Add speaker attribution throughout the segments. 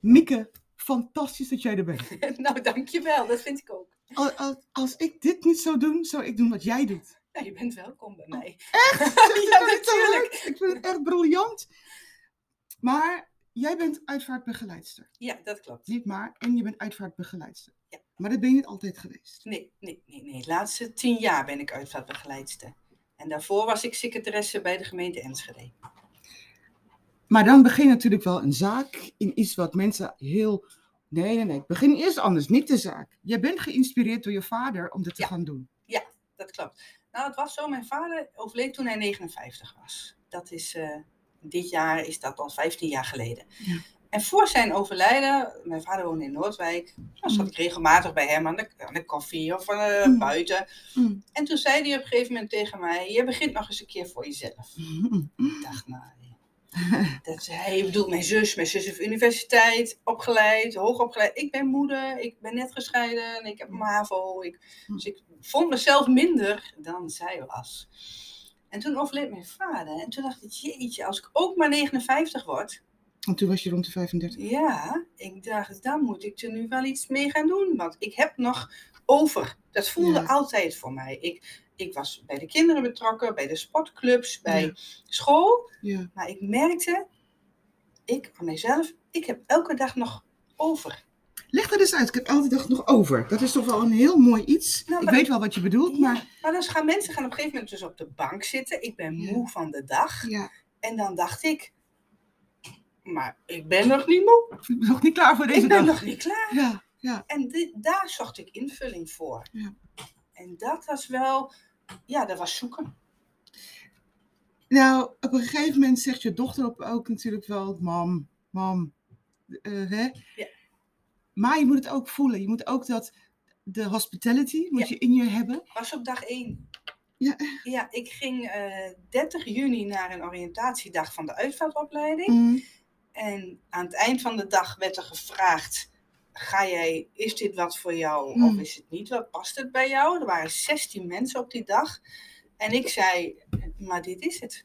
Speaker 1: Mieke, fantastisch dat jij er bent.
Speaker 2: nou, dankjewel. Dat vind ik ook.
Speaker 1: Als, als, als ik dit niet zou doen, zou ik doen wat jij doet.
Speaker 2: Nou, je bent welkom bij mij.
Speaker 1: Echt?
Speaker 2: ja, natuurlijk.
Speaker 1: Ik vind het echt briljant. Maar jij bent uitvaartbegeleidster.
Speaker 2: Ja, dat klopt.
Speaker 1: Niet maar, en je bent uitvaartbegeleidster.
Speaker 2: Ja.
Speaker 1: Maar dat ben je niet altijd geweest.
Speaker 2: Nee, nee, nee, nee. De laatste tien jaar ben ik uitvaartbegeleidster. En daarvoor was ik secretaresse bij de gemeente Enschede.
Speaker 1: Maar dan begin je natuurlijk wel een zaak in iets wat mensen heel... Nee, nee, nee. Begin eerst anders, niet de zaak. Jij bent geïnspireerd door je vader om dit te
Speaker 2: Ja.
Speaker 1: gaan doen.
Speaker 2: Dat klopt. Nou, het was zo. Mijn vader overleed toen hij 59 was. Dat is, eh, dit jaar is dat al 15 jaar geleden.
Speaker 1: Ja.
Speaker 2: En voor zijn overlijden, mijn vader woonde in Noordwijk, dan zat
Speaker 1: Mm.
Speaker 2: ik regelmatig bij hem aan de, aan de koffie of eh,
Speaker 1: Mm.
Speaker 2: buiten.
Speaker 1: Mm.
Speaker 2: En toen zei hij op een gegeven moment tegen mij, je begint nog eens een keer voor jezelf. Ik dacht, nou, dat, hij bedoelt mijn zus. Mijn zus heeft universiteit, opgeleid, hoog opgeleid. Ik ben moeder, ik ben net gescheiden, ik heb MAVO. Ik, dus ik vond mezelf minder dan zij was. En toen overleed mijn vader. En toen dacht ik, jeetje, als ik ook maar 59 word.
Speaker 1: Want toen was je rond de 35.
Speaker 2: Ja, ik dacht, dan moet ik er nu wel iets mee gaan doen. Want ik heb nog over. Dat voelde
Speaker 1: Ja.
Speaker 2: altijd voor mij. Ik, ik was bij de kinderen betrokken, bij de sportclubs, bij
Speaker 1: Ja.
Speaker 2: school.
Speaker 1: Ja.
Speaker 2: Maar ik merkte, ik van mijzelf, ik heb elke dag nog over.
Speaker 1: Leg dat eens uit. Ik heb altijd gedacht nog over. Dat is toch wel een heel mooi iets.
Speaker 2: Nou,
Speaker 1: ik weet wel wat je bedoelt, maar...
Speaker 2: Ja, maar dan gaan mensen gaan op een gegeven moment dus op de bank zitten. Ik ben moe van de dag.
Speaker 1: Ja,
Speaker 2: En dan dacht ik, maar ik ben nog niet moe.
Speaker 1: ik ben nog niet klaar voor deze
Speaker 2: Ik ben
Speaker 1: dag.
Speaker 2: nog niet klaar.
Speaker 1: Ja, ja.
Speaker 2: En daar zocht ik invulling voor.
Speaker 1: Ja.
Speaker 2: En dat was wel, ja, dat was zoeken.
Speaker 1: Nou, op een gegeven moment zegt je dochter ook natuurlijk wel, mam, mam, eh, hè?
Speaker 2: Ja.
Speaker 1: Maar je moet het ook voelen. Je moet ook dat, de hospitality moet
Speaker 2: Ja.
Speaker 1: je in je hebben.
Speaker 2: Was op dag één.
Speaker 1: Ja.
Speaker 2: Ja, ik ging eh 30 juni naar een oriëntatiedag van de uitvaartopleiding.
Speaker 1: Mm,
Speaker 2: En aan het eind van de dag werd er gevraagd: ga jij, is dit wat voor jou
Speaker 1: Hmm.
Speaker 2: of is het niet? Wat past het bij jou? Er waren 16 mensen op die dag. En ik zei: maar dit is het.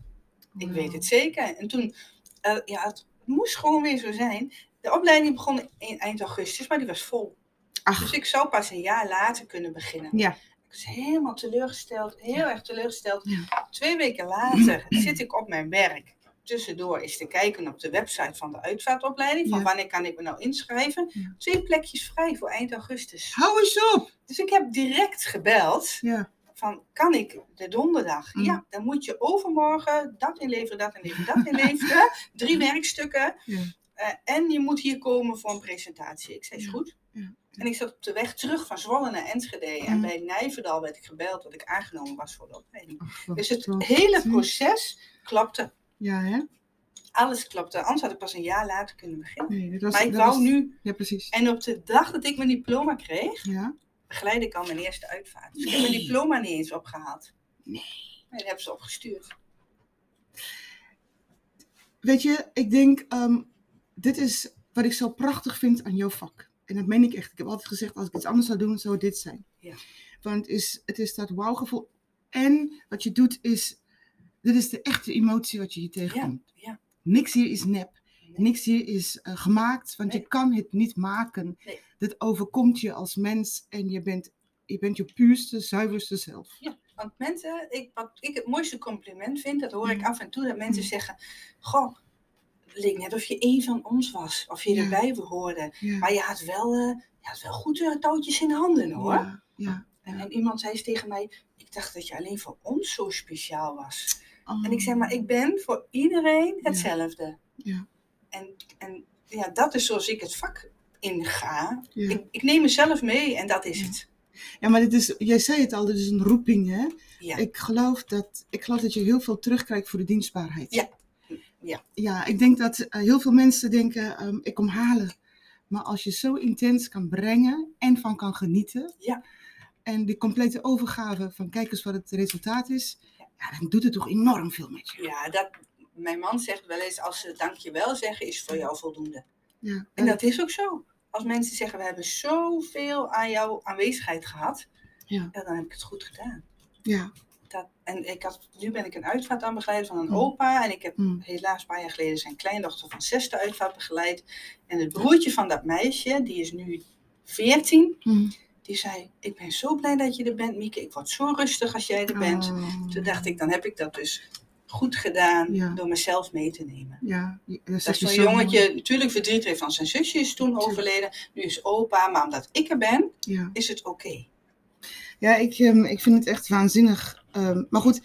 Speaker 2: Ik weet het zeker. En toen, eh, ja, het moest gewoon weer zo zijn. De opleiding begon in eind augustus, maar die was vol.
Speaker 1: Ach,
Speaker 2: Dus ik zou pas een jaar later kunnen beginnen.
Speaker 1: ja.
Speaker 2: Ik was helemaal teleurgesteld, heel erg teleurgesteld.
Speaker 1: Ja.
Speaker 2: Twee weken later zit ik op mijn werk. Tussendoor is te kijken op de website van de uitvaartopleiding. Van
Speaker 1: Ja.
Speaker 2: wanneer kan ik me nou inschrijven?
Speaker 1: Ja.
Speaker 2: Twee plekjes vrij voor eind augustus.
Speaker 1: Hou eens op!
Speaker 2: Dus ik heb direct gebeld.
Speaker 1: Ja.
Speaker 2: Van, kan ik de donderdag?
Speaker 1: Mm.
Speaker 2: Ja, dan moet je overmorgen dat inleveren, dat inleveren, dat inleveren. Drie werkstukken.
Speaker 1: Ja.
Speaker 2: Eh, en je moet hier komen voor een presentatie. Ik zei, is goed.
Speaker 1: Ja.
Speaker 2: En ik zat op de weg terug van Zwolle naar Enschede. En
Speaker 1: Mm.
Speaker 2: bij Nijverdal werd ik gebeld dat ik aangenomen was voor de opleiding. Dus het hele proces klopte.
Speaker 1: Ja, hè?
Speaker 2: Alles klopte. Anders had ik pas een jaar later kunnen beginnen.
Speaker 1: Nee, dat was,
Speaker 2: Maar ik wou
Speaker 1: was-
Speaker 2: nu.
Speaker 1: Ja, precies.
Speaker 2: En op de dag dat ik mijn diploma kreeg,
Speaker 1: Ja.
Speaker 2: begeleidde ik al mijn eerste uitvaart. Dus ik heb mijn diploma niet eens opgehaald.
Speaker 1: Nee.
Speaker 2: Nee, dat hebben ze opgestuurd.
Speaker 1: Weet je, ik denk, ehm, dit is wat ik zo prachtig vind aan jouw vak. En dat meen ik echt. Ik heb altijd gezegd, als ik iets anders zou doen, zou dit zijn.
Speaker 2: Ja.
Speaker 1: Want het is, het is dat wauwgevoel. En wat je doet is, dit is de echte emotie wat je hier tegenkomt.
Speaker 2: ja.
Speaker 1: Niks hier is nep. Niks hier is eh, gemaakt, want
Speaker 2: Nee.
Speaker 1: je kan het niet maken.
Speaker 2: Nee.
Speaker 1: Dit overkomt je als mens en je bent, je bent je puurste, zuiverste zelf.
Speaker 2: Ja, want mensen, ik, wat ik het mooiste compliment vind, dat hoor ik
Speaker 1: Mm.
Speaker 2: af en toe, dat mensen
Speaker 1: Mm.
Speaker 2: zeggen, goh, het leek net of je een van ons was, of je
Speaker 1: Ja.
Speaker 2: erbij hoorde.
Speaker 1: Ja.
Speaker 2: Maar je had wel, eh, je had wel goed eh, touwtjes in handen hoor.
Speaker 1: Ja, ja.
Speaker 2: En, en iemand zei eens tegen mij, ik dacht dat je alleen voor ons zo speciaal was.
Speaker 1: Oh.
Speaker 2: En ik zeg, maar ik ben voor iedereen hetzelfde.
Speaker 1: Ja.
Speaker 2: En, en ja, dat is zoals ik het vak inga.
Speaker 1: Ja.
Speaker 2: Ik, ik neem mezelf mee en dat is
Speaker 1: Ja.
Speaker 2: het.
Speaker 1: Ja, maar dit is, jij zei het al, dit is een roeping, hè?
Speaker 2: Ja.
Speaker 1: Ik, geloof dat, ik geloof dat je heel veel terugkrijgt voor de dienstbaarheid.
Speaker 2: Ja. Ja.
Speaker 1: Ja, ik denk dat eh, heel veel mensen denken, ehm, ik kom halen. Maar als je zo intens kan brengen en van kan genieten.
Speaker 2: Ja.
Speaker 1: En die complete overgave van kijk eens wat het resultaat is. Ja, dan doet het toch enorm veel met je.
Speaker 2: Ja, dat, mijn man zegt wel eens, als ze dankjewel zeggen, is voor jou voldoende.
Speaker 1: Ja,
Speaker 2: En dat is ook zo. Als mensen zeggen, we hebben zoveel aan jouw aanwezigheid gehad,
Speaker 1: Ja.
Speaker 2: ja, dan heb ik het goed gedaan.
Speaker 1: ja.
Speaker 2: Dat, en ik had, nu ben ik een uitvaart aan begeleid van een
Speaker 1: Mm.
Speaker 2: opa. En ik heb
Speaker 1: Mm.
Speaker 2: helaas een paar jaar geleden zijn kleindochter van zesde uitvaart begeleid. En het broertje van dat meisje, die is nu 14,
Speaker 1: Mm.
Speaker 2: Die zei: Ik ben zo blij dat je er bent, Mieke. Ik word zo rustig als jij er bent.
Speaker 1: Oh.
Speaker 2: Toen dacht ik, dan heb ik dat dus goed gedaan
Speaker 1: Ja.
Speaker 2: door mezelf mee te nemen.
Speaker 1: Ja, dat
Speaker 2: Dat zo'n
Speaker 1: mooi.
Speaker 2: jongetje natuurlijk verdriet heeft van zijn zusje is toen overleden. Nu is opa, maar omdat ik er ben,
Speaker 1: Ja.
Speaker 2: is het oké.
Speaker 1: Ja, ik, ehm, ik vind het echt waanzinnig. Ehm, maar goed,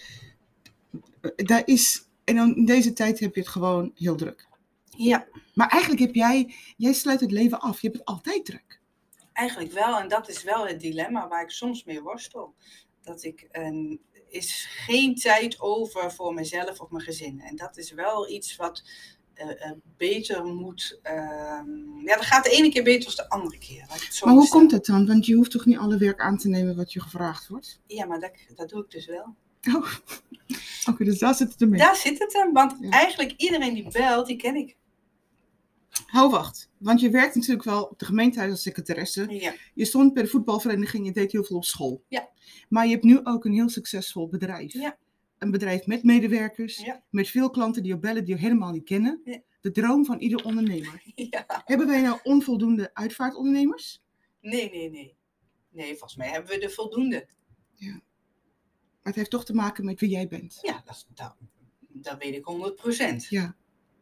Speaker 1: daar is, en dan in deze tijd heb je het gewoon heel druk.
Speaker 2: Ja,
Speaker 1: Maar eigenlijk heb jij, jij sluit het leven af. Je hebt het altijd druk.
Speaker 2: Eigenlijk wel. En dat is wel het dilemma waar ik soms mee worstel. Dat ik een is geen tijd over voor mezelf of mijn gezin. En dat is wel iets wat eh, eh, beter moet. ehm, ja, dat gaat de ene keer beter dan de andere keer.
Speaker 1: Maar hoe komt het dan? Want je hoeft toch niet alle werk aan te nemen wat je gevraagd wordt?
Speaker 2: Ja, maar dat, dat doe ik dus wel.
Speaker 1: Oh. Oké, dus daar zit het ermee.
Speaker 2: Daar zit het hem. Want
Speaker 1: Ja.
Speaker 2: eigenlijk iedereen die belt, die ken ik.
Speaker 1: Hou wacht. Want je werkt natuurlijk wel op de gemeentehuis als secretaresse.
Speaker 2: Ja,
Speaker 1: Je stond bij de voetbalvereniging, je deed heel veel op school.
Speaker 2: Ja.
Speaker 1: Maar je hebt nu ook een heel succesvol bedrijf.
Speaker 2: Ja.
Speaker 1: Een bedrijf met medewerkers,
Speaker 2: Ja.
Speaker 1: met veel klanten die je bellen die je helemaal niet kennen.
Speaker 2: Ja.
Speaker 1: De droom van ieder ondernemer.
Speaker 2: ja.
Speaker 1: Hebben wij nou onvoldoende uitvaartondernemers?
Speaker 2: Nee, nee, nee. Nee, volgens mij hebben we er voldoende.
Speaker 1: Maar het heeft toch te maken met wie jij bent.
Speaker 2: Ja, dat, dat, dat weet ik 100 procent.
Speaker 1: Ja.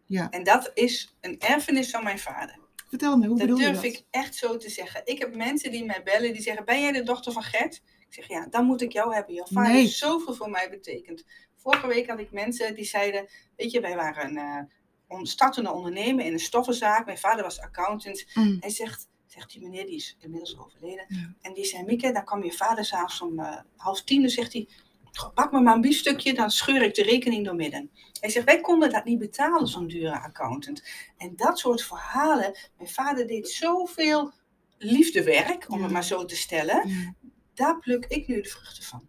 Speaker 1: Ja.
Speaker 2: En dat is een erfenis van mijn vader.
Speaker 1: Vertel me, hoe
Speaker 2: Dat
Speaker 1: bedoel je
Speaker 2: durf
Speaker 1: dat?
Speaker 2: ik echt zo te zeggen. Ik heb mensen die mij bellen, die zeggen, ben jij de dochter van Gert? Ik zeg, ja, dan moet ik jou hebben. Jouw vader
Speaker 1: Nee.
Speaker 2: heeft zoveel voor mij betekend. Vorige week had ik mensen die zeiden, weet je, wij waren een eh, startende ondernemer in een stoffenzaak. Mijn vader was accountant.
Speaker 1: Mm.
Speaker 2: Hij zegt, zegt die meneer, die is inmiddels overleden.
Speaker 1: Ja.
Speaker 2: En die zei, Mieke, dan kwam je vader s'avonds om eh, half tien. Dan zegt hij, "Goh, pak me maar een biefstukje, dan scheur ik de rekening door midden. Hij zegt, wij konden dat niet betalen, zo'n dure accountant. En dat soort verhalen. Mijn vader deed zoveel liefdewerk, om
Speaker 1: Ja.
Speaker 2: het maar zo te stellen.
Speaker 1: Ja.
Speaker 2: Daar pluk ik nu de vruchten van.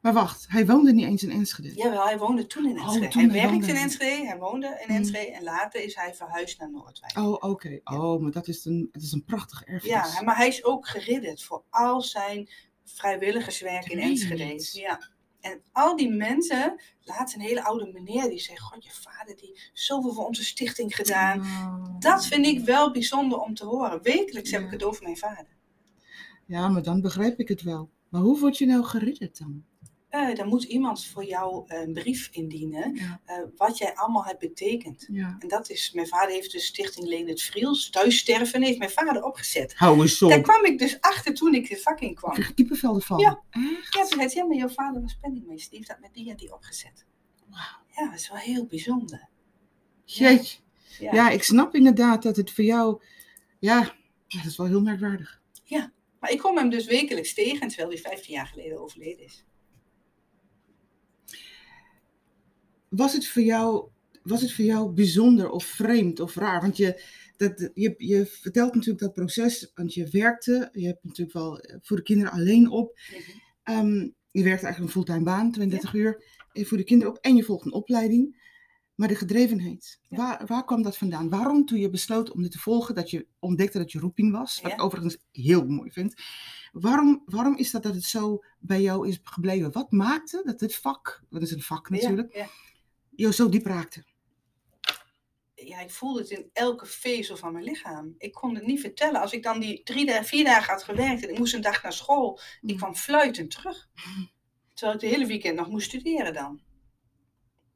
Speaker 1: Maar wacht, hij woonde niet eens in Enschede.
Speaker 2: Jawel, hij woonde toen in
Speaker 1: Oh,
Speaker 2: Enschede.
Speaker 1: toen
Speaker 2: hij
Speaker 1: hij
Speaker 2: werkte in Enschede, hij woonde in
Speaker 1: Mm.
Speaker 2: Enschede. En later is hij verhuisd naar Noordwijk.
Speaker 1: Oh, oké. Oh, maar dat is een, het is een prachtig erfenis.
Speaker 2: Ja, maar hij is ook geridderd voor al zijn vrijwilligerswerk in Enschede. Ja. En al die mensen, laatst een hele oude meneer die zegt, god je vader die zoveel voor onze stichting gedaan.
Speaker 1: Oh.
Speaker 2: Dat vind ik wel bijzonder om te horen. Wekelijks heb ik het over mijn vader.
Speaker 1: Ja, maar dan begrijp ik het wel. Maar hoe word je nou geridderd dan?
Speaker 2: Eh, dan moet iemand voor jou een brief indienen
Speaker 1: Ja.
Speaker 2: eh, wat jij allemaal hebt betekend.
Speaker 1: ja.
Speaker 2: En dat is, mijn vader heeft de stichting Leen het Vriels, thuissterven, heeft mijn vader opgezet.
Speaker 1: Hou eens
Speaker 2: Daar
Speaker 1: op.
Speaker 2: kwam ik dus achter toen ik het vak in kwam.
Speaker 1: Ik kippenvelden van.
Speaker 2: Ja.
Speaker 1: Echt?
Speaker 2: Ja, zei ja, maar jouw vader was penningmeester, die heeft dat met die en die opgezet.
Speaker 1: Wauw.
Speaker 2: Ja, dat is wel heel bijzonder.
Speaker 1: Jeetje.
Speaker 2: Ja.
Speaker 1: Ja, ik snap inderdaad dat het voor jou... Ja, ja, dat is wel heel merkwaardig.
Speaker 2: Maar ik kom hem dus wekelijks tegen, terwijl hij 15 jaar geleden overleden is.
Speaker 1: Was het voor jou, was het voor jou bijzonder of vreemd of raar? Want je, dat, je, je vertelt natuurlijk dat proces, want je werkte, je hebt natuurlijk wel eh, voor de kinderen alleen op. Ehm, je werkte eigenlijk een fulltime baan, 32 uur. Je voor de kinderen op en je volgt een opleiding. Maar de gedrevenheid,
Speaker 2: Ja.
Speaker 1: waar, waar kwam dat vandaan? Waarom toen je besloot om dit te volgen, dat je ontdekte dat je roeping was? Wat
Speaker 2: Ja.
Speaker 1: ik overigens heel mooi vind. Waarom, waarom is dat dat het zo bij jou is gebleven? Wat maakte dat dit vak, dat is een vak natuurlijk, Jou zo diep raakte?
Speaker 2: ja, ik voelde het in elke vezel van mijn lichaam. Ik kon het niet vertellen. Als ik dan die drie, vier dagen had gewerkt en ik moest een dag naar school, ik kwam fluitend terug. Terwijl ik de hele weekend nog moest studeren dan.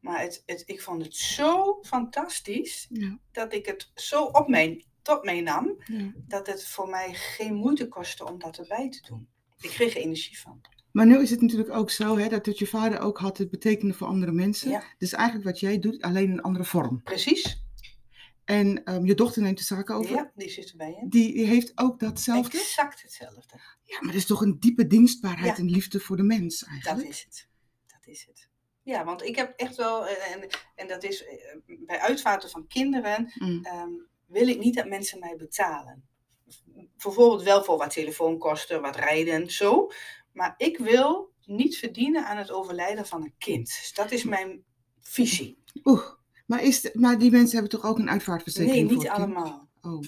Speaker 2: Maar het, het, ik vond het zo fantastisch
Speaker 1: Ja,
Speaker 2: dat ik het zo op mij, tot mij nam,
Speaker 1: ja.
Speaker 2: dat het voor mij geen moeite kostte om dat erbij te doen. Ik kreeg er energie van.
Speaker 1: Maar nu is het natuurlijk ook zo hè, dat het je vader ook had het betekenen voor andere mensen.
Speaker 2: Ja.
Speaker 1: Dus eigenlijk wat jij doet, alleen een andere vorm.
Speaker 2: Precies.
Speaker 1: En ehm, je dochter neemt de zaak over.
Speaker 2: Ja, die zit erbij in.
Speaker 1: Die, die heeft ook datzelfde.
Speaker 2: Exact hetzelfde.
Speaker 1: Ja, maar dat is toch een diepe dienstbaarheid
Speaker 2: Ja.
Speaker 1: en liefde voor de mens
Speaker 2: Dat
Speaker 1: eigenlijk.
Speaker 2: is het. Dat is het. Ja, want ik heb echt wel, eh, en, en dat is eh, bij uitvaarten van kinderen,
Speaker 1: Mm.
Speaker 2: ehm, wil ik niet dat mensen mij betalen. Bijvoorbeeld wel voor wat telefoonkosten, wat rijden, zo. Maar ik wil niet verdienen aan het overlijden van een kind. Dus dat is mijn visie.
Speaker 1: Oeh, maar, is de- maar die mensen hebben toch ook een uitvaartverzekering?
Speaker 2: Nee, niet allemaal.
Speaker 1: Oh,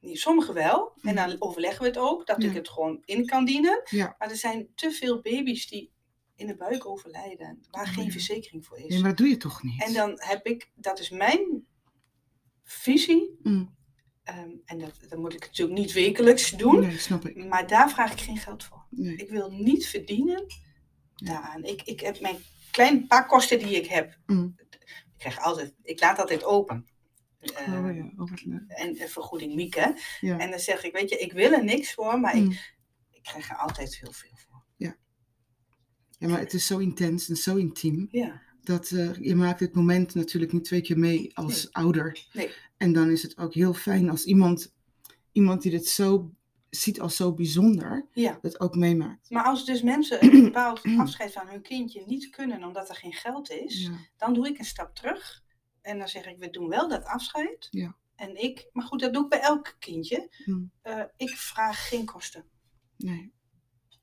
Speaker 2: Nee, Sommigen wel. En dan overleggen we het ook, dat
Speaker 1: Ja.
Speaker 2: ik het gewoon in kan dienen.
Speaker 1: Ja.
Speaker 2: Maar er zijn te veel baby's die in de buik overlijden, waar
Speaker 1: Oh,
Speaker 2: geen verzekering voor is.
Speaker 1: Nee, maar dat doe je toch niet?
Speaker 2: En dan heb ik, dat is mijn visie,
Speaker 1: Mm.
Speaker 2: Ehm, en dat, dat moet ik natuurlijk niet wekelijks doen,
Speaker 1: Nee, snap ik.
Speaker 2: maar daar vraag ik geen geld voor.
Speaker 1: Nee.
Speaker 2: Ik wil niet verdienen
Speaker 1: Ja.
Speaker 2: daaraan. Ik, ik heb mijn kleine paar kosten die ik heb,
Speaker 1: Mm.
Speaker 2: ik krijg altijd, ik laat altijd open.
Speaker 1: Oh
Speaker 2: Ehm,
Speaker 1: ja, oh, wat leuk.
Speaker 2: en, en vergoeding Mieke.
Speaker 1: Ja.
Speaker 2: En dan zeg ik, weet je, ik wil er niks voor, maar
Speaker 1: Mm.
Speaker 2: ik, ik krijg er altijd heel veel voor.
Speaker 1: ja, maar het is zo intens en zo intiem.
Speaker 2: Ja,
Speaker 1: Dat eh, je maakt het moment natuurlijk niet twee keer mee als
Speaker 2: Nee.
Speaker 1: ouder.
Speaker 2: Nee.
Speaker 1: En dan is het ook heel fijn als iemand, iemand die dit zo ziet als zo bijzonder,
Speaker 2: ja.
Speaker 1: dat ook meemaakt.
Speaker 2: Maar als dus mensen een bepaald afscheid van hun kindje niet kunnen omdat er geen geld is,
Speaker 1: Ja.
Speaker 2: dan doe ik een stap terug. En dan zeg ik, we doen wel dat afscheid.
Speaker 1: Ja.
Speaker 2: En ik, maar goed, dat doe ik bij elk kindje.
Speaker 1: Mm.
Speaker 2: Eh, ik vraag geen kosten.
Speaker 1: Nee.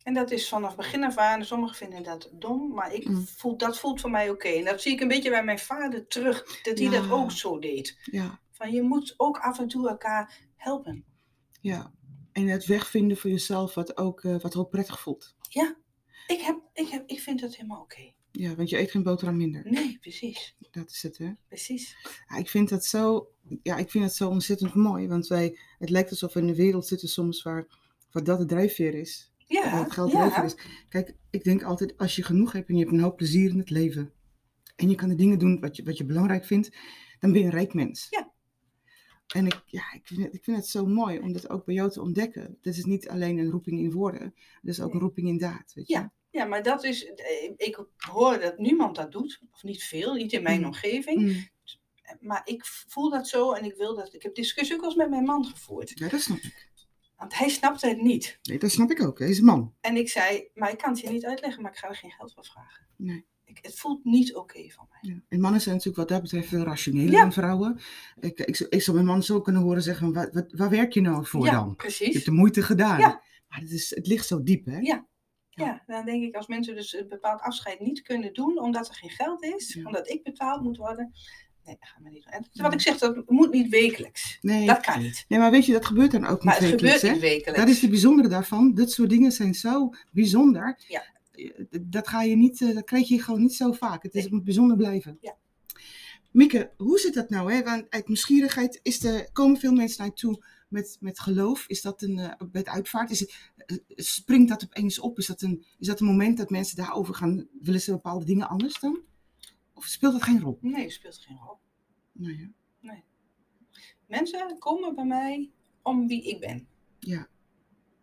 Speaker 2: En dat is vanaf begin af aan. Sommigen vinden dat dom, maar ik
Speaker 1: Mm.
Speaker 2: voel, dat voelt voor mij oké. En dat zie ik een beetje bij mijn vader terug, dat hij
Speaker 1: Ja.
Speaker 2: dat ook zo deed.
Speaker 1: Ja.
Speaker 2: Van je moet ook af en toe elkaar helpen.
Speaker 1: ja. En het wegvinden voor jezelf wat ook, eh, wat ook prettig voelt.
Speaker 2: Ik, heb, ik, heb, ik vind dat helemaal oké.
Speaker 1: Ja, want je eet geen boterham minder.
Speaker 2: Nee, precies.
Speaker 1: Dat is het, hè?
Speaker 2: Precies.
Speaker 1: Ja, ik vind dat zo, ja, ik vind dat zo ontzettend mooi. Want wij, het lijkt alsof we in een wereld zitten soms waar, waar dat de drijfveer is.
Speaker 2: Ja,
Speaker 1: waar het geld
Speaker 2: ja.
Speaker 1: drijfveer is. Kijk, ik denk altijd, als je genoeg hebt en je hebt een hoop plezier in het leven. En je kan de dingen doen wat je, wat je belangrijk vindt, dan ben je een rijk mens.
Speaker 2: Ja.
Speaker 1: En ik, ja, ik, vind het, ik vind het zo mooi om dat ook bij jou te ontdekken. Dit is niet alleen een roeping in woorden, het is ook een roeping in daad. Weet je?
Speaker 2: Ja. Ja, maar dat is, eh, ik hoor dat niemand dat doet, of niet veel, niet in mijn
Speaker 1: Mm.
Speaker 2: omgeving.
Speaker 1: Mm,
Speaker 2: Maar ik voel dat zo en ik wil dat. Ik heb discussie ook wel eens met mijn man gevoerd.
Speaker 1: ja, dat snap ik.
Speaker 2: Want hij snapte het niet.
Speaker 1: Nee, dat snap ik ook. Hij is een man.
Speaker 2: En ik zei, maar ik kan het je niet uitleggen, maar ik ga er geen geld voor vragen.
Speaker 1: Nee.
Speaker 2: Ik, het voelt niet oké van mij.
Speaker 1: Ja. En mannen zijn natuurlijk wat dat betreft veel rationeler
Speaker 2: Ja.
Speaker 1: dan vrouwen. Ik, ik, zou- ik zou mijn man zo kunnen horen zeggen, waar, wat, waar werk je nou voor
Speaker 2: ja,
Speaker 1: dan? Je
Speaker 2: precies.
Speaker 1: hebt de moeite gedaan. Maar het, is, het ligt zo diep, hè?
Speaker 2: Ja. Ja, dan denk ik als mensen dus een bepaald afscheid niet kunnen doen omdat er geen geld is, omdat ik betaald moet worden. Nee, dat gaan we niet doen. En
Speaker 1: Ja.
Speaker 2: wat ik zeg, dat moet niet wekelijks.
Speaker 1: Nee.
Speaker 2: Dat kan niet.
Speaker 1: nee, maar weet je, dat gebeurt dan ook
Speaker 2: Maar
Speaker 1: niet
Speaker 2: het
Speaker 1: wekelijks,
Speaker 2: gebeurt
Speaker 1: hè?
Speaker 2: niet wekelijks.
Speaker 1: Dat is het bijzondere daarvan. Dit soort dingen zijn zo bijzonder.
Speaker 2: Ja.
Speaker 1: Dat, ga je niet, eh, dat krijg je gewoon niet zo vaak. Het, is,
Speaker 2: Nee.
Speaker 1: het moet bijzonder blijven.
Speaker 2: Ja.
Speaker 1: Mieke, hoe zit dat nou? Hè? Want uit nieuwsgierigheid is er, komen veel mensen naar je toe met, met geloof. Is dat een, eh, met uitvaart? Is het, eh, springt dat opeens op? Is dat, een, is dat een moment dat mensen daarover gaan? Willen ze bepaalde dingen anders dan? Of speelt dat geen rol?
Speaker 2: Nee, het speelt geen rol.
Speaker 1: Nou ja.
Speaker 2: Mensen komen bij mij om wie ik ben.
Speaker 1: Ja.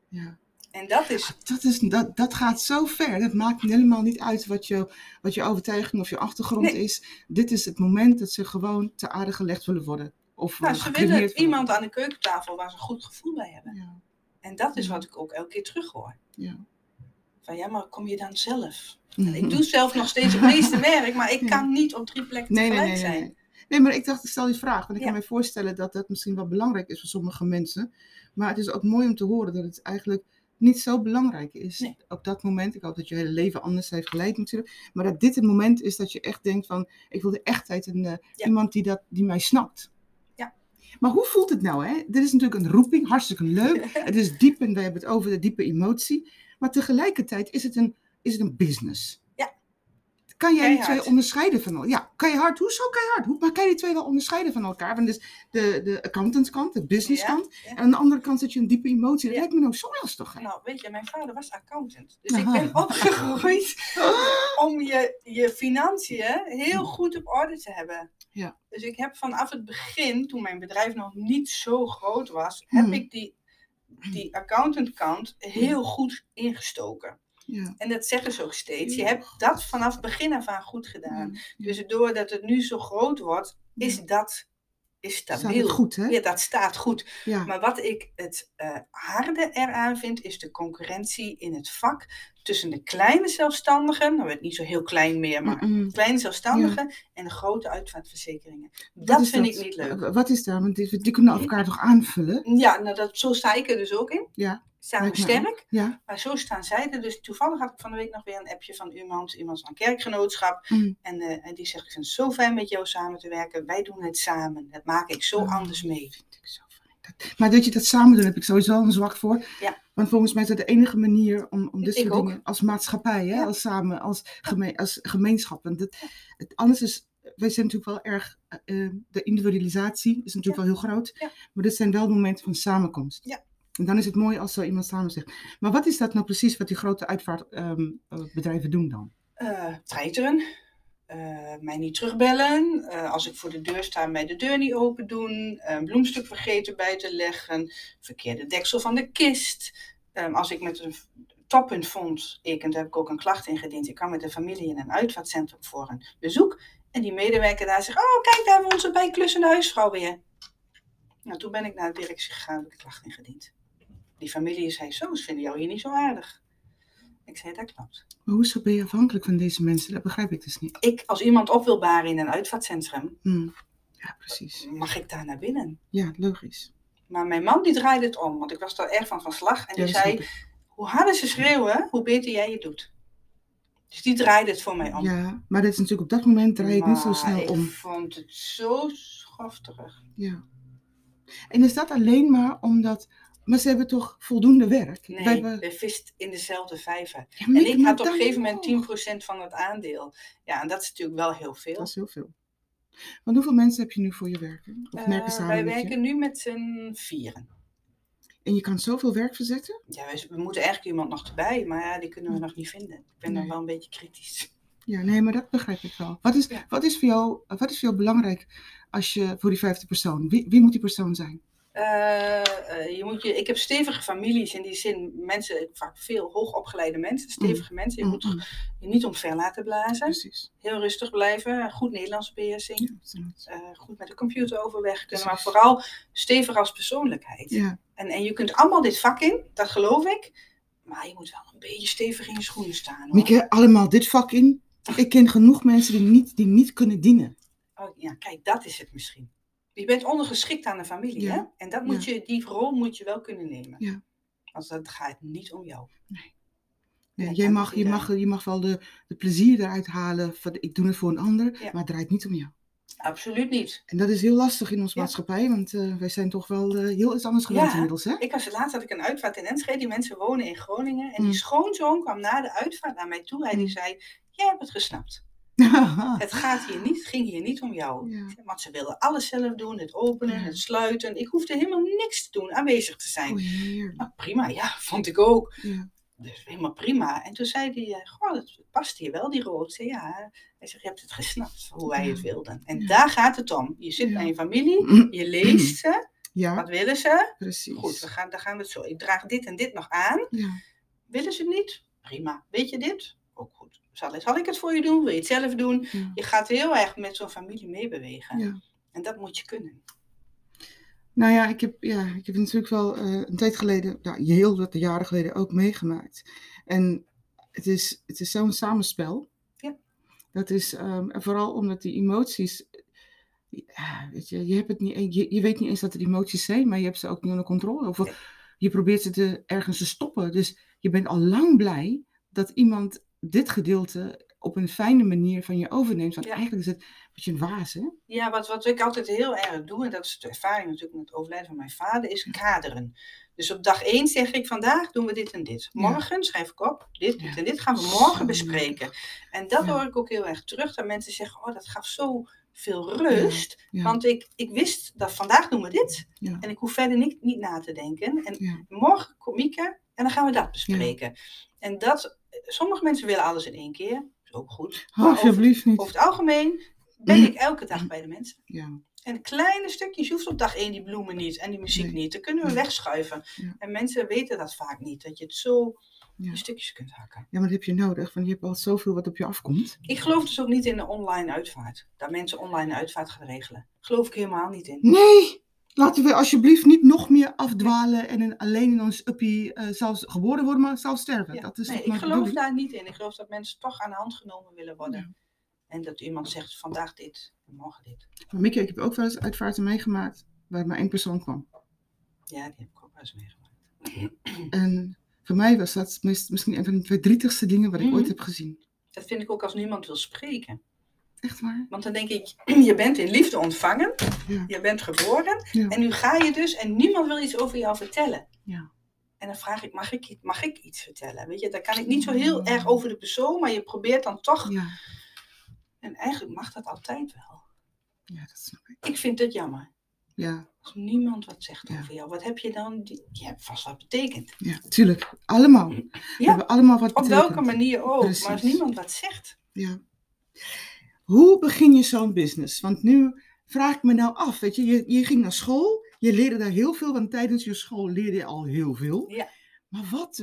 Speaker 1: ja.
Speaker 2: En dat is,
Speaker 1: Dat, is, dat, dat gaat zo ver. Dat maakt helemaal niet uit wat je, wat je overtuiging of je achtergrond
Speaker 2: Nee.
Speaker 1: is. Dit is het moment dat ze gewoon te aarde gelegd willen worden. Of
Speaker 2: nou,
Speaker 1: eh,
Speaker 2: ze willen iemand aan de keukentafel waar ze een goed gevoel bij hebben.
Speaker 1: Ja,
Speaker 2: En dat is wat ik ook elke keer terug hoor.
Speaker 1: ja.
Speaker 2: Van ja, maar kom je dan zelf? Ik doe zelf nog steeds het meeste werk, maar ik kan niet op drie plekken
Speaker 1: nee,
Speaker 2: tegelijk
Speaker 1: nee, nee,
Speaker 2: zijn.
Speaker 1: nee. Nee, maar ik dacht, ik stel die vraag. Want ik
Speaker 2: Ja.
Speaker 1: kan me voorstellen dat dat misschien wel belangrijk is voor sommige mensen. Maar het is ook mooi om te horen dat het eigenlijk niet zo belangrijk is.
Speaker 2: Nee.
Speaker 1: Op dat moment, ik hoop dat je hele leven anders heeft geleid natuurlijk. Maar dat dit het moment is dat je echt denkt van, ik wil de echtheid en eh,
Speaker 2: Ja.
Speaker 1: iemand die, dat, die mij snapt.
Speaker 2: Ja.
Speaker 1: Maar hoe voelt het nou? Hè? Dit is natuurlijk een roeping, hartstikke leuk. Het is diep en we hebben het over de diepe emotie. Maar tegelijkertijd is het een, is het een business. Kan jij die twee onderscheiden van elkaar? Ja, keihard. Hoezo keihard? Hoe, maar kan je die twee wel onderscheiden van elkaar? Want dus de, de accountantskant, de businesskant.
Speaker 2: Ja, ja.
Speaker 1: En aan de andere kant zit je een diepe emotie. Dat lijkt me nou zo lastig. Hè?
Speaker 2: Nou, weet je, mijn vader was accountant. Dus ik ben opgegroeid om je, je financiën heel goed op orde te hebben.
Speaker 1: Ja.
Speaker 2: Dus ik heb vanaf het begin, toen mijn bedrijf nog niet zo groot was, heb
Speaker 1: Hmm.
Speaker 2: ik die, die accountantkant heel goed ingestoken.
Speaker 1: Ja.
Speaker 2: En dat zeggen ze ook steeds. Je hebt dat vanaf begin af aan goed gedaan. Dus doordat het nu zo groot wordt, is dat is stabiel.
Speaker 1: goed, hè?
Speaker 2: Ja, dat staat goed.
Speaker 1: Ja.
Speaker 2: Maar wat ik het eh, harde eraan vind, is de concurrentie in het vak tussen de kleine zelfstandigen, nou het niet zo heel klein meer, maar kleine zelfstandigen en de grote uitvaartverzekeringen.
Speaker 1: Wat
Speaker 2: Dat vind
Speaker 1: dat?
Speaker 2: ik niet leuk.
Speaker 1: Wat is daar? Want die, die kunnen elkaar toch aanvullen?
Speaker 2: Ja, nou dat, zo sta ik er dus ook in.
Speaker 1: Ja.
Speaker 2: Samen
Speaker 1: me
Speaker 2: sterk.
Speaker 1: Ja.
Speaker 2: Maar zo staan zij er. Dus toevallig had ik van de week nog weer een appje van iemand, iemand van een kerkgenootschap.
Speaker 1: Mm.
Speaker 2: En, eh, en die zegt, ik vind het zo fijn met jou samen te werken. Wij doen het samen. Dat maak ik zo
Speaker 1: Oh.
Speaker 2: anders mee.
Speaker 1: Vind ik zo fijn. Maar dat je dat samen doet, heb ik sowieso een zwak voor.
Speaker 2: Ja.
Speaker 1: Want volgens mij is dat de enige manier om, om dit
Speaker 2: Ik
Speaker 1: soort
Speaker 2: ook.
Speaker 1: dingen als maatschappij, hè,
Speaker 2: Ja.
Speaker 1: als samen, als, geme als gemeenschap. Want het, het, anders is, wij zijn natuurlijk wel erg, eh, eh, de individualisatie is natuurlijk wel heel groot.
Speaker 2: Ja.
Speaker 1: Maar dit zijn wel momenten van samenkomst.
Speaker 2: Ja.
Speaker 1: En dan is het mooi als zo iemand samen zegt. Maar wat is dat nou precies wat die grote uitvaartbedrijven doen dan?
Speaker 2: eh treiteren. eh, mij niet terugbellen. eh, als ik voor de deur sta, mij de deur niet open doen. een bloemstuk vergeten bij te leggen. Verkeerde deksel van de kist. Ehm, als ik met een v- toppunt vond, ik, en daar heb ik ook een klacht ingediend. Ik kwam met de familie in een uitvaartcentrum voor een bezoek. En die medewerker daar zegt, oh kijk, daar hebben we onze bijklussende huisvrouw weer. Nou, toen ben ik naar de directie gegaan heb ik klacht ingediend. Die familie zei, zo, ze vinden jou hier niet zo aardig. Ik zei, dat klopt.
Speaker 1: Maar hoezo ben je afhankelijk van deze mensen? Dat begrijp ik dus niet.
Speaker 2: ik, als iemand op wil baren in een uitvaartcentrum,
Speaker 1: Hm. Ja, precies.
Speaker 2: mag ik daar naar binnen.
Speaker 1: Ja, logisch.
Speaker 2: Maar mijn man die draaide het om, want ik was daar erg van van slag. En
Speaker 1: Ja,
Speaker 2: die
Speaker 1: dat
Speaker 2: zei, hoe harder ze schreeuwen, hoe beter jij het doet. Dus die draaide het voor mij om.
Speaker 1: Ja, maar dit is natuurlijk op dat moment draai je het niet zo snel om.
Speaker 2: ik vond het zo schofterig.
Speaker 1: Ja. En is dat alleen maar omdat. Maar ze hebben toch voldoende werk?
Speaker 2: Nee,
Speaker 1: Wij hebben-
Speaker 2: we vist in dezelfde vijver.
Speaker 1: Ja,
Speaker 2: En ik had op een gegeven moment
Speaker 1: nog.
Speaker 2: 10% van het aandeel. Ja, en dat is natuurlijk wel heel veel.
Speaker 1: Dat is heel veel. Want hoeveel mensen heb je nu voor je werken? Of merken
Speaker 2: Eh,
Speaker 1: samen
Speaker 2: wij werken nu met z'n vieren.
Speaker 1: En je kan zoveel werk verzetten?
Speaker 2: Ja, wij- we moeten eigenlijk iemand nog erbij, maar ja, die kunnen we nog niet vinden. Ik ben dan
Speaker 1: Nee.
Speaker 2: wel een beetje kritisch.
Speaker 1: Ja, nee, maar dat begrijp ik wel. Wat is,
Speaker 2: Ja.
Speaker 1: wat is, voor, jou, wat is voor jou belangrijk als je voor die vijfde persoon? Wie, wie moet die persoon zijn?
Speaker 2: Eh, eh, je moet je, ik heb stevige families in die zin, mensen, vaak veel hoogopgeleide mensen, stevige mensen. Je moet
Speaker 1: Mm, mm,
Speaker 2: je niet omver laten blazen.
Speaker 1: Precies.
Speaker 2: Heel rustig blijven, goed Nederlands beheersing,
Speaker 1: Ja,
Speaker 2: eh, goed met de computer overweg kunnen, maar vooral stevig als persoonlijkheid.
Speaker 1: ja.
Speaker 2: En, en je kunt allemaal dit vak in, dat geloof ik, maar je moet wel een beetje stevig in je schoenen staan. Hoor.
Speaker 1: Mieke, allemaal dit vak in. Ik ken genoeg mensen die niet, die niet kunnen dienen.
Speaker 2: Oh, ja, kijk, dat is het misschien. Je bent ondergeschikt aan de familie,
Speaker 1: Ja.
Speaker 2: hè? En dat moet je, die rol moet je wel kunnen nemen.
Speaker 1: Ja.
Speaker 2: Want dat gaat niet om jou.
Speaker 1: Ja,
Speaker 2: Ja,
Speaker 1: jij mag, je, mag, je mag wel de, de plezier eruit halen van ik doe het voor een ander, maar het draait niet om jou.
Speaker 2: Absoluut niet.
Speaker 1: En dat is heel lastig in onze
Speaker 2: Ja.
Speaker 1: maatschappij, want eh, wij zijn toch wel eh, heel iets anders gewend
Speaker 2: Ja.
Speaker 1: inmiddels. Hè?
Speaker 2: Ik was laatst had ik een uitvaart in Enschede. Die mensen wonen in Groningen. En
Speaker 1: Mm.
Speaker 2: die schoonzoon kwam na de uitvaart naar mij toe en die
Speaker 1: Mm.
Speaker 2: zei: Jij hebt het gesnapt. Het gaat hier niet, ging hier niet om jou.
Speaker 1: Ja.
Speaker 2: Want ze wilden alles zelf doen: het openen,
Speaker 1: Ja.
Speaker 2: het sluiten. Ik hoefde helemaal niks te doen, aanwezig te zijn.
Speaker 1: Oh.
Speaker 2: Nou, prima, ja, vond ik ook.
Speaker 1: Ja.
Speaker 2: Dus helemaal prima. En toen zei hij: eh, Goh, dat past hier wel, die rood. Zei, ja. Hij zegt: Je hebt het gesnapt, hoe wij het wilden. En daar gaat het om. Je zit bij je familie, je leest ze. Wat willen ze?
Speaker 1: precies.
Speaker 2: Goed, we gaan, dan gaan we het zo. Ik draag dit en dit nog aan.
Speaker 1: Ja.
Speaker 2: Willen ze het niet? Prima. Weet je dit? Ook goed. Zal, zal ik het voor je doen? Wil je het zelf doen?
Speaker 1: Ja.
Speaker 2: Je gaat heel erg met zo'n familie meebewegen.
Speaker 1: Ja.
Speaker 2: En dat moet je kunnen.
Speaker 1: Nou ja, ik heb, ja, ik heb natuurlijk wel eh, een tijd geleden, nou, heel wat jaren geleden ook meegemaakt. En het is, het is zo'n samenspel.
Speaker 2: Ja.
Speaker 1: Dat is, ehm, en vooral omdat die emoties, ja, weet je, je, hebt het niet, e- je, je weet niet eens dat er emoties zijn, maar je hebt ze ook niet onder controle. Of je probeert ze te, ergens te stoppen. Dus je bent al lang blij dat iemand dit gedeelte op een fijne manier van je overneemt. Want
Speaker 2: Ja.
Speaker 1: eigenlijk is het een beetje een waas, hè?
Speaker 2: Ja, wat, wat ik altijd heel erg doe, en dat is de ervaring natuurlijk met het overlijden van mijn vader, is kaderen. Dus op dag één zeg ik, vandaag doen we dit en dit.
Speaker 1: Ja.
Speaker 2: Morgen schrijf ik op, dit, dit
Speaker 1: Ja.
Speaker 2: en dit gaan we morgen bespreken. En dat hoor ik ook heel erg terug, dat mensen zeggen, oh dat gaf zo veel rust.
Speaker 1: Ja.
Speaker 2: Want ik, ik wist dat vandaag doen we dit.
Speaker 1: Ja.
Speaker 2: En ik hoef verder niet, niet na te denken. En
Speaker 1: Ja.
Speaker 2: morgen komt Mieke en dan gaan we dat bespreken. En dat, sommige mensen willen alles in één keer. is ook goed.
Speaker 1: Oh, alsjeblieft niet.
Speaker 2: over het algemeen ben ik elke dag bij de mensen.
Speaker 1: Ja.
Speaker 2: En kleine stukjes, je hoeft op dag één die bloemen niet en die muziek
Speaker 1: Nee.
Speaker 2: niet. Dat kunnen we wegschuiven.
Speaker 1: Ja.
Speaker 2: En mensen weten dat vaak niet, dat je het zo
Speaker 1: Ja.
Speaker 2: in stukjes kunt hakken.
Speaker 1: ja, maar dat heb je nodig, want je hebt al zoveel wat op je afkomt.
Speaker 2: Ik geloof dus ook niet in de online uitvaart. Dat mensen online uitvaart gaan regelen. Geloof ik helemaal niet in.
Speaker 1: Nee! Laten we alsjeblieft niet nog meer afdwalen en in- alleen in ons uppie eh, zelfs geboren worden, maar zelfs sterven.
Speaker 2: Ja.
Speaker 1: Dat is
Speaker 2: nee, ik geloof
Speaker 1: bedoeling?
Speaker 2: daar niet in. Ik geloof dat mensen toch aan de hand genomen willen worden.
Speaker 1: Ja.
Speaker 2: En dat iemand zegt vandaag dit en morgen dit.
Speaker 1: Maar Mieke, ik heb ook wel eens uitvaarten meegemaakt waar maar één persoon kwam.
Speaker 2: Ja, die heb ik ook wel eens meegemaakt.
Speaker 1: En voor mij was dat mis- misschien een van de verdrietigste dingen wat ik
Speaker 2: Mhm.
Speaker 1: ooit heb gezien.
Speaker 2: Dat vind ik ook als niemand wil spreken.
Speaker 1: Echt waar?
Speaker 2: Want dan denk ik, je bent in liefde ontvangen,
Speaker 1: Ja.
Speaker 2: je bent geboren
Speaker 1: Ja.
Speaker 2: en nu ga je dus en niemand wil iets over jou vertellen.
Speaker 1: Ja.
Speaker 2: En dan vraag ik, mag ik, mag ik iets vertellen? Weet je, dan kan ik niet zo heel erg over de persoon, maar je probeert dan toch.
Speaker 1: Ja.
Speaker 2: En eigenlijk mag dat altijd wel.
Speaker 1: ja, dat snap ik.
Speaker 2: Ik vind het jammer.
Speaker 1: Ja,
Speaker 2: Als niemand wat zegt
Speaker 1: Ja.
Speaker 2: over jou, wat heb je dan? Je hebt vast wat betekend.
Speaker 1: ja, tuurlijk. Allemaal. We
Speaker 2: Ja,
Speaker 1: hebben allemaal wat
Speaker 2: Op welke manier ook,
Speaker 1: Precies.
Speaker 2: maar als niemand wat zegt.
Speaker 1: Ja. Hoe begin je zo'n business? Want nu vraag ik me nou af, weet je, je, je ging naar school, je leerde daar heel veel, want tijdens je school leerde je al heel veel.
Speaker 2: Ja.
Speaker 1: Maar wat?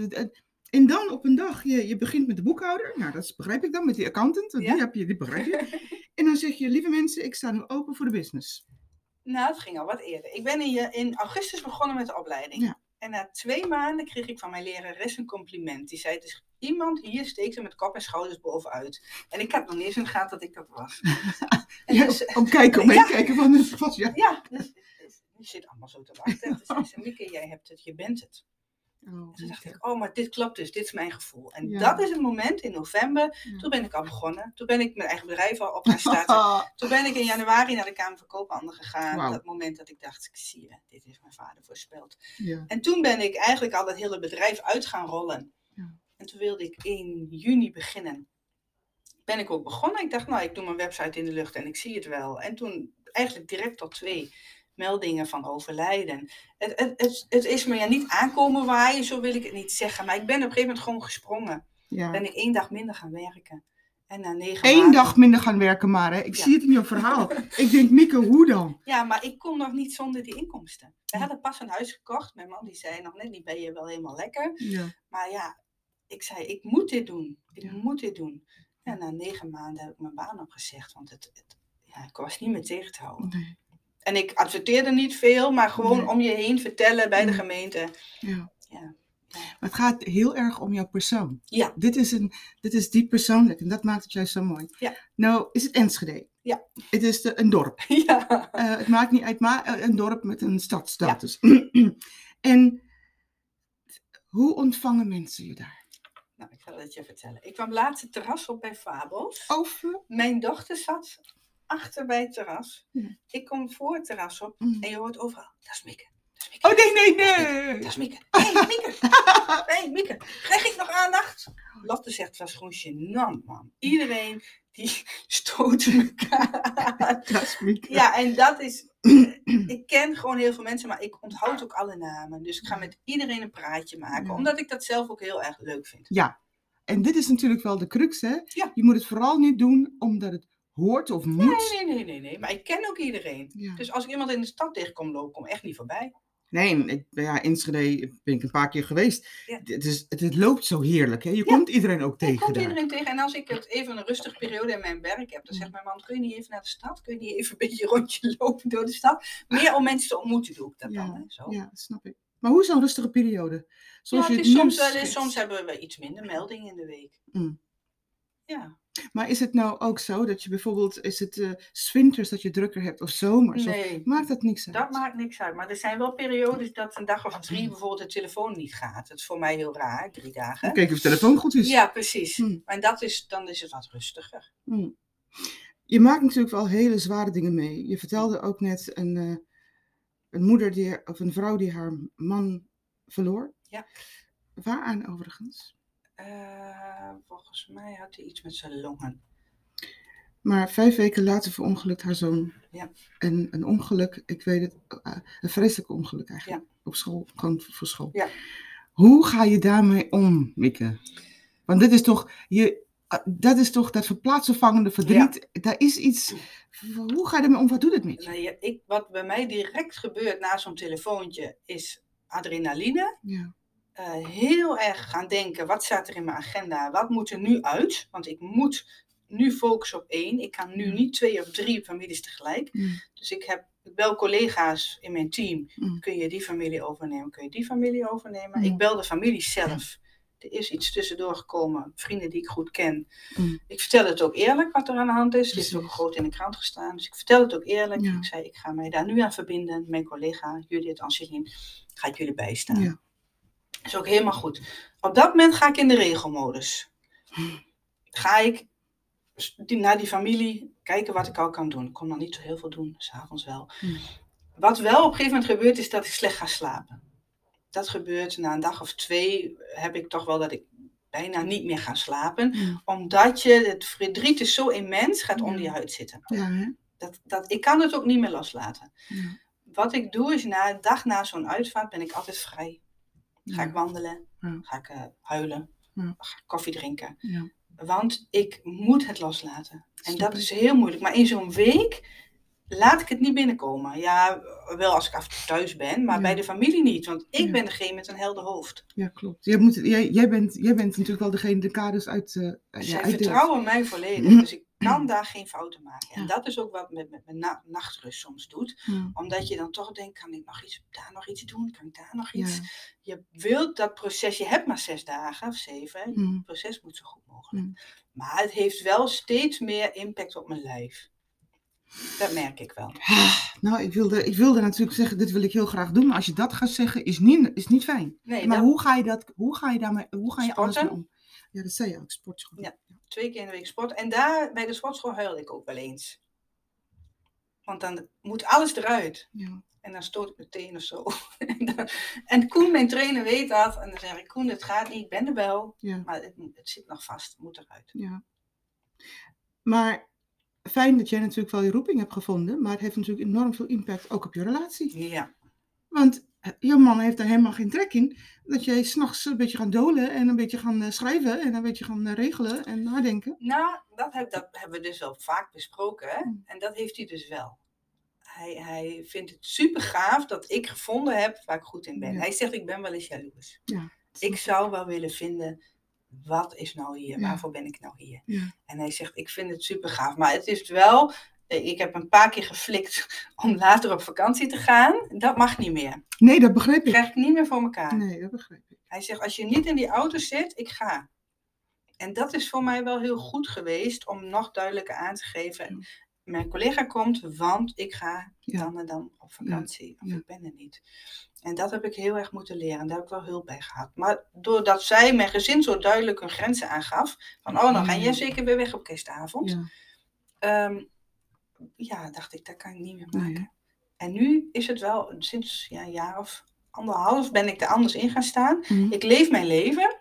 Speaker 1: En dan op een dag, je, je begint met de boekhouder, nou dat begrijp ik dan, met die accountant, want
Speaker 2: Ja.
Speaker 1: die, heb je, die begrijp je. En dan zeg je, lieve mensen, ik sta nu open voor de business.
Speaker 2: Nou, het ging al wat eerder. Ik ben in, in augustus begonnen met de opleiding.
Speaker 1: Ja.
Speaker 2: En na twee maanden kreeg ik van mijn lerares een compliment. Die zei, dus iemand hier steekt er met kop en schouders bovenuit. En ik had nog niet eens in de gaten dat ik dat was. En
Speaker 1: Ja,
Speaker 2: dus,
Speaker 1: om kijken, om
Speaker 2: Ja.
Speaker 1: kijken van het was ja.
Speaker 2: ja, dus, dus, je zit allemaal zo te wachten. Toen zei ze, Mieke, jij hebt het, je bent het.
Speaker 1: Oh,
Speaker 2: En toen dacht ik, oh, maar dit klopt dus, dit is mijn gevoel. En
Speaker 1: Ja.
Speaker 2: dat is het moment in november,
Speaker 1: Ja.
Speaker 2: toen ben ik al begonnen. Toen ben ik mijn eigen bedrijf al op gaan starten. Toen ben ik in januari naar de Kamer van Koophandel gegaan. Dat moment dat ik dacht, ik zie je, dit heeft mijn vader voorspeld.
Speaker 1: ja.
Speaker 2: En toen ben ik eigenlijk al het hele bedrijf uit gaan rollen.
Speaker 1: Ja.
Speaker 2: En toen wilde ik in juni beginnen. Ben ik ook begonnen. Ik dacht, nou, ik doe mijn website in de lucht en ik zie het wel. En toen eigenlijk direct tot twee meldingen van overlijden. Het, het, het, het is me ja niet aankomen waaien, zo wil ik het niet zeggen. Maar ik ben op een gegeven moment gewoon gesprongen.
Speaker 1: ja.
Speaker 2: Ben ik één dag minder gaan werken. En na negen
Speaker 1: Eén
Speaker 2: maanden-
Speaker 1: dag minder gaan werken maar, hè. Ik
Speaker 2: Ja.
Speaker 1: zie het in je verhaal. ik denk, Mieke, hoe dan?
Speaker 2: Ja, maar ik kon nog niet zonder die inkomsten. We hadden pas een huis gekocht. Mijn man die zei nog net niet, ben je wel helemaal lekker?
Speaker 1: Ja.
Speaker 2: Maar ja, ik zei, ik moet dit doen. Ik
Speaker 1: Ja.
Speaker 2: moet dit doen. En na negen maanden heb ik mijn baan opgezegd, want het, het, ja, ik was niet meer tegen te houden.
Speaker 1: Nee.
Speaker 2: En ik adverteerde niet veel, maar gewoon
Speaker 1: Nee.
Speaker 2: om je heen vertellen bij de
Speaker 1: Ja.
Speaker 2: gemeente.
Speaker 1: Ja.
Speaker 2: Ja.
Speaker 1: Maar het gaat heel erg om jouw persoon.
Speaker 2: Ja.
Speaker 1: Dit is, een, dit is diep persoonlijk en dat maakt het juist zo mooi.
Speaker 2: Ja.
Speaker 1: Nou, is het Enschede?
Speaker 2: Ja.
Speaker 1: Het is de, een dorp.
Speaker 2: Ja.
Speaker 1: Eh, het maakt niet uit, maar eh, een dorp met een stadstatus. en hoe ontvangen mensen je daar?
Speaker 2: Nou, ik zal het je vertellen. Ik kwam laatst het terras op bij Fabels.
Speaker 1: Over?
Speaker 2: Mijn dochter zat achter bij het terras.
Speaker 1: Ja.
Speaker 2: Ik kom voor het terras op
Speaker 1: Mm.
Speaker 2: en je hoort overal, dat is Mieke. Dat.
Speaker 1: Oh nee, nee,
Speaker 2: Dat
Speaker 1: nee!
Speaker 2: is Mieke. Hey, Mieke. hey, Mieke. Krijg ik nog aandacht? Lotte zegt, was gewoon gênant, man. Iedereen die stoot elkaar aan.
Speaker 1: Dat is Mieke.
Speaker 2: Ja, en dat is... Ik ken gewoon heel veel mensen, maar ik onthoud ook alle namen. Dus ik ga met iedereen een praatje maken. Omdat ik dat zelf ook heel erg leuk vind.
Speaker 1: Ja. En dit is natuurlijk wel de crux, hè?
Speaker 2: Ja.
Speaker 1: Je moet het vooral niet doen omdat het hoort of moet.
Speaker 2: Nee, nee, nee, nee, nee. Maar ik ken ook iedereen.
Speaker 1: Ja.
Speaker 2: Dus als ik iemand in de stad tegenkom lopen, kom echt niet voorbij.
Speaker 1: Nee, ik, ja, ben ik een paar keer geweest.
Speaker 2: Ja.
Speaker 1: Het, is, het, het loopt zo heerlijk, hè? Je komt iedereen ook tegen
Speaker 2: kom
Speaker 1: daar.
Speaker 2: iedereen tegen. En als ik het even een rustige periode in mijn werk heb, dan zegt mijn man, kun je niet even naar de stad? Kun je niet even een beetje een rondje lopen door de stad? Meer om mensen te ontmoeten doe ik dat
Speaker 1: Ja,
Speaker 2: dan. Hè? Zo.
Speaker 1: Ja, snap ik. Maar hoe is zo'n rustige periode?
Speaker 2: Ja, het
Speaker 1: je
Speaker 2: is soms, soms hebben we iets minder meldingen in de week.
Speaker 1: Mm.
Speaker 2: Ja.
Speaker 1: Maar is het nou ook zo dat je bijvoorbeeld, is het winters dat je drukker hebt of zomers? Of,
Speaker 2: Nee,
Speaker 1: maakt dat niks uit?
Speaker 2: dat maakt niks uit. Maar er zijn wel periodes dat een dag of drie bijvoorbeeld de telefoon niet gaat. Dat is voor mij heel raar, drie dagen.
Speaker 1: Kijk of je telefoon goed is.
Speaker 2: Ja, precies.
Speaker 1: Hmm.
Speaker 2: En dat is, dan is het wat rustiger.
Speaker 1: Mm. Je maakt natuurlijk wel hele zware dingen mee. Je vertelde ook net een, eh, een moeder die, of een vrouw die haar man verloor.
Speaker 2: Ja.
Speaker 1: Waaraan overigens?
Speaker 2: Eh, volgens mij had hij iets met zijn longen.
Speaker 1: Maar vijf weken later verongelukt haar zoon.
Speaker 2: Ja.
Speaker 1: En een ongeluk, ik weet het, eh, een vreselijk ongeluk eigenlijk. Op school, gewoon voor school.
Speaker 2: Ja.
Speaker 1: Hoe ga je daarmee om, Mieke? Want dit is toch, je, eh, dat is toch dat verplaatsvervangende verdriet. Daar is iets, hoe ga je ermee om? Wat doet het met je?
Speaker 2: Nou ja, ik, wat bij mij direct gebeurt na zo'n telefoontje is adrenaline.
Speaker 1: Ja.
Speaker 2: Eh, heel erg gaan denken, wat staat er in mijn agenda? Wat moet er nu uit? Want ik moet nu focussen op één. Ik kan nu
Speaker 1: Ja.
Speaker 2: niet twee of drie families tegelijk.
Speaker 1: Mm.
Speaker 2: Dus ik heb bel collega's in mijn team.
Speaker 1: Mm.
Speaker 2: Kun je die familie overnemen? Kun je die familie overnemen? Ik bel de familie zelf. Er is iets tussendoor gekomen. Vrienden die ik goed ken.
Speaker 1: Mm.
Speaker 2: Ik vertel het ook eerlijk wat er aan de hand is. Het is ook groot in de krant gestaan. Dus ik vertel het ook eerlijk.
Speaker 1: Ja.
Speaker 2: Ik zei, ik ga mij daar nu aan verbinden. Mijn collega Judith Anselin gaat jullie bijstaan.
Speaker 1: Ja.
Speaker 2: Dat is ook helemaal goed. Op dat moment ga ik in de regelmodus. Ga ik naar die familie, kijken wat ik al kan doen. Ik kon nog niet zo heel veel doen, s'avonds wel.
Speaker 1: Hmm.
Speaker 2: Wat wel op een gegeven moment gebeurt, is dat ik slecht ga slapen. Dat gebeurt na een dag of twee, heb ik toch wel dat ik bijna niet meer ga slapen.
Speaker 1: Ja,
Speaker 2: Omdat je, het verdriet is zo immens, gaat onder je huid zitten. Dat, dat, ik kan het ook niet meer loslaten. Wat ik doe is, na een dag na zo'n uitvaart ben ik altijd vrij. Ga ik wandelen, ga ik eh, huilen, ga ik koffie drinken.
Speaker 1: Ja.
Speaker 2: Want ik moet het loslaten. En dat is heel moeilijk. Maar in zo'n week laat ik het niet binnenkomen. Ja, wel als ik af en toe thuis ben, maar
Speaker 1: Ja.
Speaker 2: bij de familie niet. Want ik
Speaker 1: Ja.
Speaker 2: ben degene met een helder hoofd.
Speaker 1: Ja, klopt. Jij, moet, jij, jij, bent, jij bent natuurlijk wel degene de kaders uit. ja,
Speaker 2: Zij
Speaker 1: uitdeelt.
Speaker 2: vertrouwen mij volledig. Dus ik kan daar geen fouten maken. En
Speaker 1: Ja.
Speaker 2: dat is ook wat met, met mijn na- nachtrust soms doet.
Speaker 1: Ja.
Speaker 2: Omdat je dan toch denkt, kan ik nog iets, daar nog iets doen? Kan ik daar nog iets?
Speaker 1: Ja.
Speaker 2: Je wilt dat proces, je hebt maar zes dagen of zeven.
Speaker 1: Mm.
Speaker 2: Het proces moet zo goed mogelijk.
Speaker 1: Mm.
Speaker 2: Maar het heeft wel steeds meer impact op mijn lijf. Dat merk ik wel.
Speaker 1: Nou, ik wilde, ik wilde natuurlijk zeggen, dit wil ik heel graag doen. Maar als je dat gaat zeggen, is niet, is niet fijn.
Speaker 2: Nee,
Speaker 1: maar
Speaker 2: dat-
Speaker 1: hoe ga je dat, hoe ga je daarmee, hoe ga je mee
Speaker 2: Sporten?
Speaker 1: om? Ja, dat zei je ook, sportschool.
Speaker 2: Ja. twee keer in de week sport. En daar bij de sportschool huilde ik ook wel eens. Want dan moet alles eruit.
Speaker 1: Ja.
Speaker 2: En dan stoot ik meteen of zo. en, dan- en Koen, mijn trainer, weet dat. En dan zeg ik, Koen, het gaat niet. Ik ben er wel.
Speaker 1: Ja.
Speaker 2: Maar het, het zit nog vast. Het moet eruit.
Speaker 1: Ja. Maar fijn dat jij natuurlijk wel je roeping hebt gevonden, maar het heeft natuurlijk enorm veel impact ook op je relatie.
Speaker 2: Ja.
Speaker 1: Want jouw man heeft daar helemaal geen trek in dat jij s'nachts een beetje gaat dolen en een beetje gaan eh, schrijven en een beetje gaan eh, regelen en nadenken.
Speaker 2: Nou, dat, heb, dat hebben we dus wel vaak besproken. Hè?
Speaker 1: Mm.
Speaker 2: En dat heeft hij dus wel. Hij, hij vindt het super gaaf dat ik gevonden heb waar ik goed in ben.
Speaker 1: Ja.
Speaker 2: Hij zegt, ik ben wel eens jaloers.
Speaker 1: Ja.
Speaker 2: Ik zou wel willen vinden, wat is nou hier?
Speaker 1: Ja.
Speaker 2: Waarvoor ben ik nou hier?
Speaker 1: Ja.
Speaker 2: En hij zegt, ik vind het super gaaf. Maar het is wel, ik heb een paar keer geflikt om later op vakantie te gaan. Dat mag niet meer.
Speaker 1: Nee, dat begreep
Speaker 2: Dat
Speaker 1: ik.
Speaker 2: krijg ik niet meer voor elkaar.
Speaker 1: Nee, dat begreep ik.
Speaker 2: Hij zegt, als je niet in die auto zit, ik ga. En dat is voor mij wel heel goed geweest om nog duidelijker aan te geven. Mijn collega komt, want ik ga
Speaker 1: Ja.
Speaker 2: dan en dan op vakantie. Of
Speaker 1: Ja.
Speaker 2: ik ben er niet. En dat heb ik heel erg moeten leren. Daar heb ik wel hulp bij gehad. Maar doordat zij mijn gezin zo duidelijk hun grenzen aangaf. Van, oh, dan ga jij zeker weer weg op kerstavond.
Speaker 1: Ja.
Speaker 2: Ja, dacht ik, dat kan ik niet meer maken.
Speaker 1: Nee.
Speaker 2: En nu is het wel, sinds ja, een jaar of anderhalf ben ik er anders in gaan staan.
Speaker 1: Mhm.
Speaker 2: Ik leef mijn leven.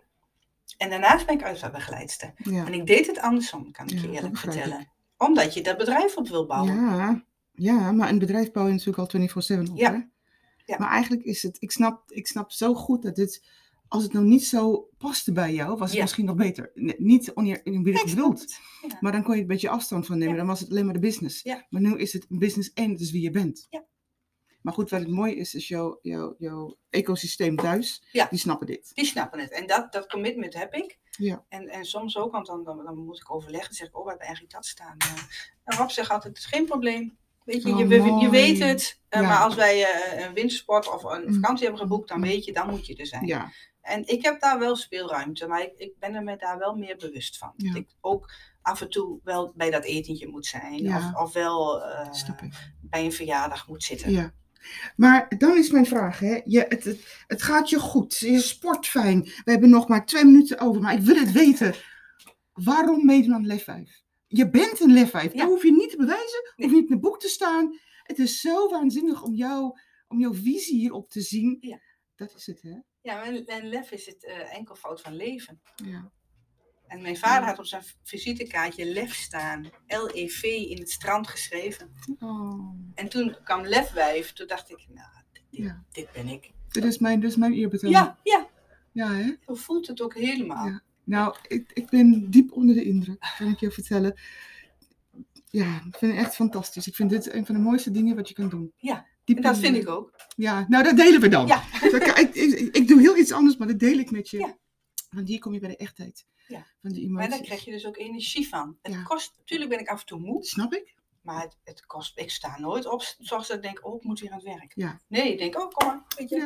Speaker 2: En daarnaast ben ik uitvaartbegeleidster.
Speaker 1: Ja.
Speaker 2: En ik deed het andersom, kan ik
Speaker 1: Ja,
Speaker 2: je eerlijk vertellen. Omdat je dat bedrijf op wil bouwen.
Speaker 1: Ja. ja, maar een bedrijf bouw je natuurlijk al 24-7 op.
Speaker 2: Ja.
Speaker 1: Hè?
Speaker 2: Ja.
Speaker 1: Maar eigenlijk is het, ik snap, ik snap zo goed dat dit, als het nou niet zo paste bij jou, was het
Speaker 2: Ja.
Speaker 1: misschien nog beter. N- niet oneerbiedig bedoeld.
Speaker 2: Ja.
Speaker 1: Maar dan kon je een beetje afstand van nemen.
Speaker 2: Ja.
Speaker 1: Dan was het alleen maar de business. Maar nu is het een business en het is wie je bent.
Speaker 2: Ja.
Speaker 1: Maar goed, wat het mooie is, is jouw, jouw, jouw ecosysteem thuis.
Speaker 2: Ja.
Speaker 1: Die snappen dit.
Speaker 2: Die snappen het. En dat, dat commitment heb ik.
Speaker 1: Ja.
Speaker 2: En, en soms ook, want dan, dan, dan moet ik overleggen. Dan zeg ik, oh, waar heb eigenlijk dat staan? En Rob zegt altijd, het is geen probleem. Weet je,
Speaker 1: Oh,
Speaker 2: je,
Speaker 1: mooi.
Speaker 2: weet het. Eh. Maar als wij eh, een wintersport of een
Speaker 1: Mm.
Speaker 2: vakantie hebben geboekt, dan
Speaker 1: Mm.
Speaker 2: weet je, dan moet je er zijn.
Speaker 1: Ja.
Speaker 2: En ik heb daar wel speelruimte, maar ik, ik ben er me daar wel meer bewust van.
Speaker 1: Ja.
Speaker 2: Dat ik ook af en toe wel bij dat etentje moet zijn.
Speaker 1: Ja.
Speaker 2: Of, of wel eh, bij een verjaardag moet zitten.
Speaker 1: Ja. Maar dan is mijn vraag, hè. Je, het, het, het gaat je goed, je sport fijn. We hebben nog maar twee minuten over, maar ik wil het weten. Waarom meedoen aan Lef 5? Je bent een Lef 5.
Speaker 2: Ja.
Speaker 1: Dat hoef je niet te bewijzen,
Speaker 2: Nee.
Speaker 1: hoef je niet in het boek te staan. Het is zo waanzinnig om, jou, om jouw visie hierop te zien.
Speaker 2: Ja.
Speaker 1: Dat is het, hè?
Speaker 2: Ja, en, en lef is het eh, enkelvoud van leven.
Speaker 1: Ja.
Speaker 2: En mijn vader had op zijn visitekaartje lef staan. L-E-V in het strand geschreven.
Speaker 1: Oh.
Speaker 2: En toen kwam lefwijf. Toen dacht ik, nou, dit,
Speaker 1: Ja.
Speaker 2: dit ben ik.
Speaker 1: Dit is mijn, dit is mijn eerbetoon.
Speaker 2: Ja, ja.
Speaker 1: Ja, hè?
Speaker 2: Zo voelt het ook helemaal.
Speaker 1: Ja. Nou, ik, ik ben diep onder de indruk, kan ik je vertellen. Ja, ik vind het echt fantastisch. Ik vind dit een van de mooiste dingen wat je kan doen.
Speaker 2: Ja, En dat vind ik ook.
Speaker 1: Ja, nou dat delen we dan.
Speaker 2: Ja.
Speaker 1: ik, ik, ik doe heel iets anders, maar dat deel ik met je.
Speaker 2: Ja.
Speaker 1: Want hier kom je bij de echtheid.
Speaker 2: Ja.
Speaker 1: Van die
Speaker 2: Maar
Speaker 1: emoties.
Speaker 2: daar krijg je dus ook energie van. Het
Speaker 1: Ja.
Speaker 2: kost, natuurlijk ben ik af en toe moe.
Speaker 1: Snap ik?
Speaker 2: Maar het, het kost, ik sta nooit op zoals ik denk, oh, ik moet weer aan het werk.
Speaker 1: Ja.
Speaker 2: Nee, ik denk, oh, kom maar, weet je,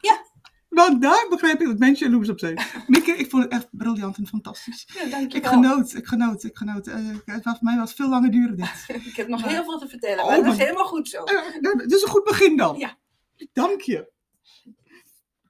Speaker 1: Ja. Want daar begrijp ik dat mensen jaloers op zijn. Mieke, ik vond het echt briljant en fantastisch.
Speaker 2: Ja,
Speaker 1: Ik
Speaker 2: dankjewel.
Speaker 1: genoot, ik genoot, ik genoot. Eh, het was, voor mij was veel langer duren dit.
Speaker 2: Ik heb nog
Speaker 1: Maar-
Speaker 2: heel veel te vertellen,
Speaker 1: Oh,
Speaker 2: maar dat is helemaal goed zo.
Speaker 1: Dat is een goed begin dan.
Speaker 2: Ja.
Speaker 1: Dank je.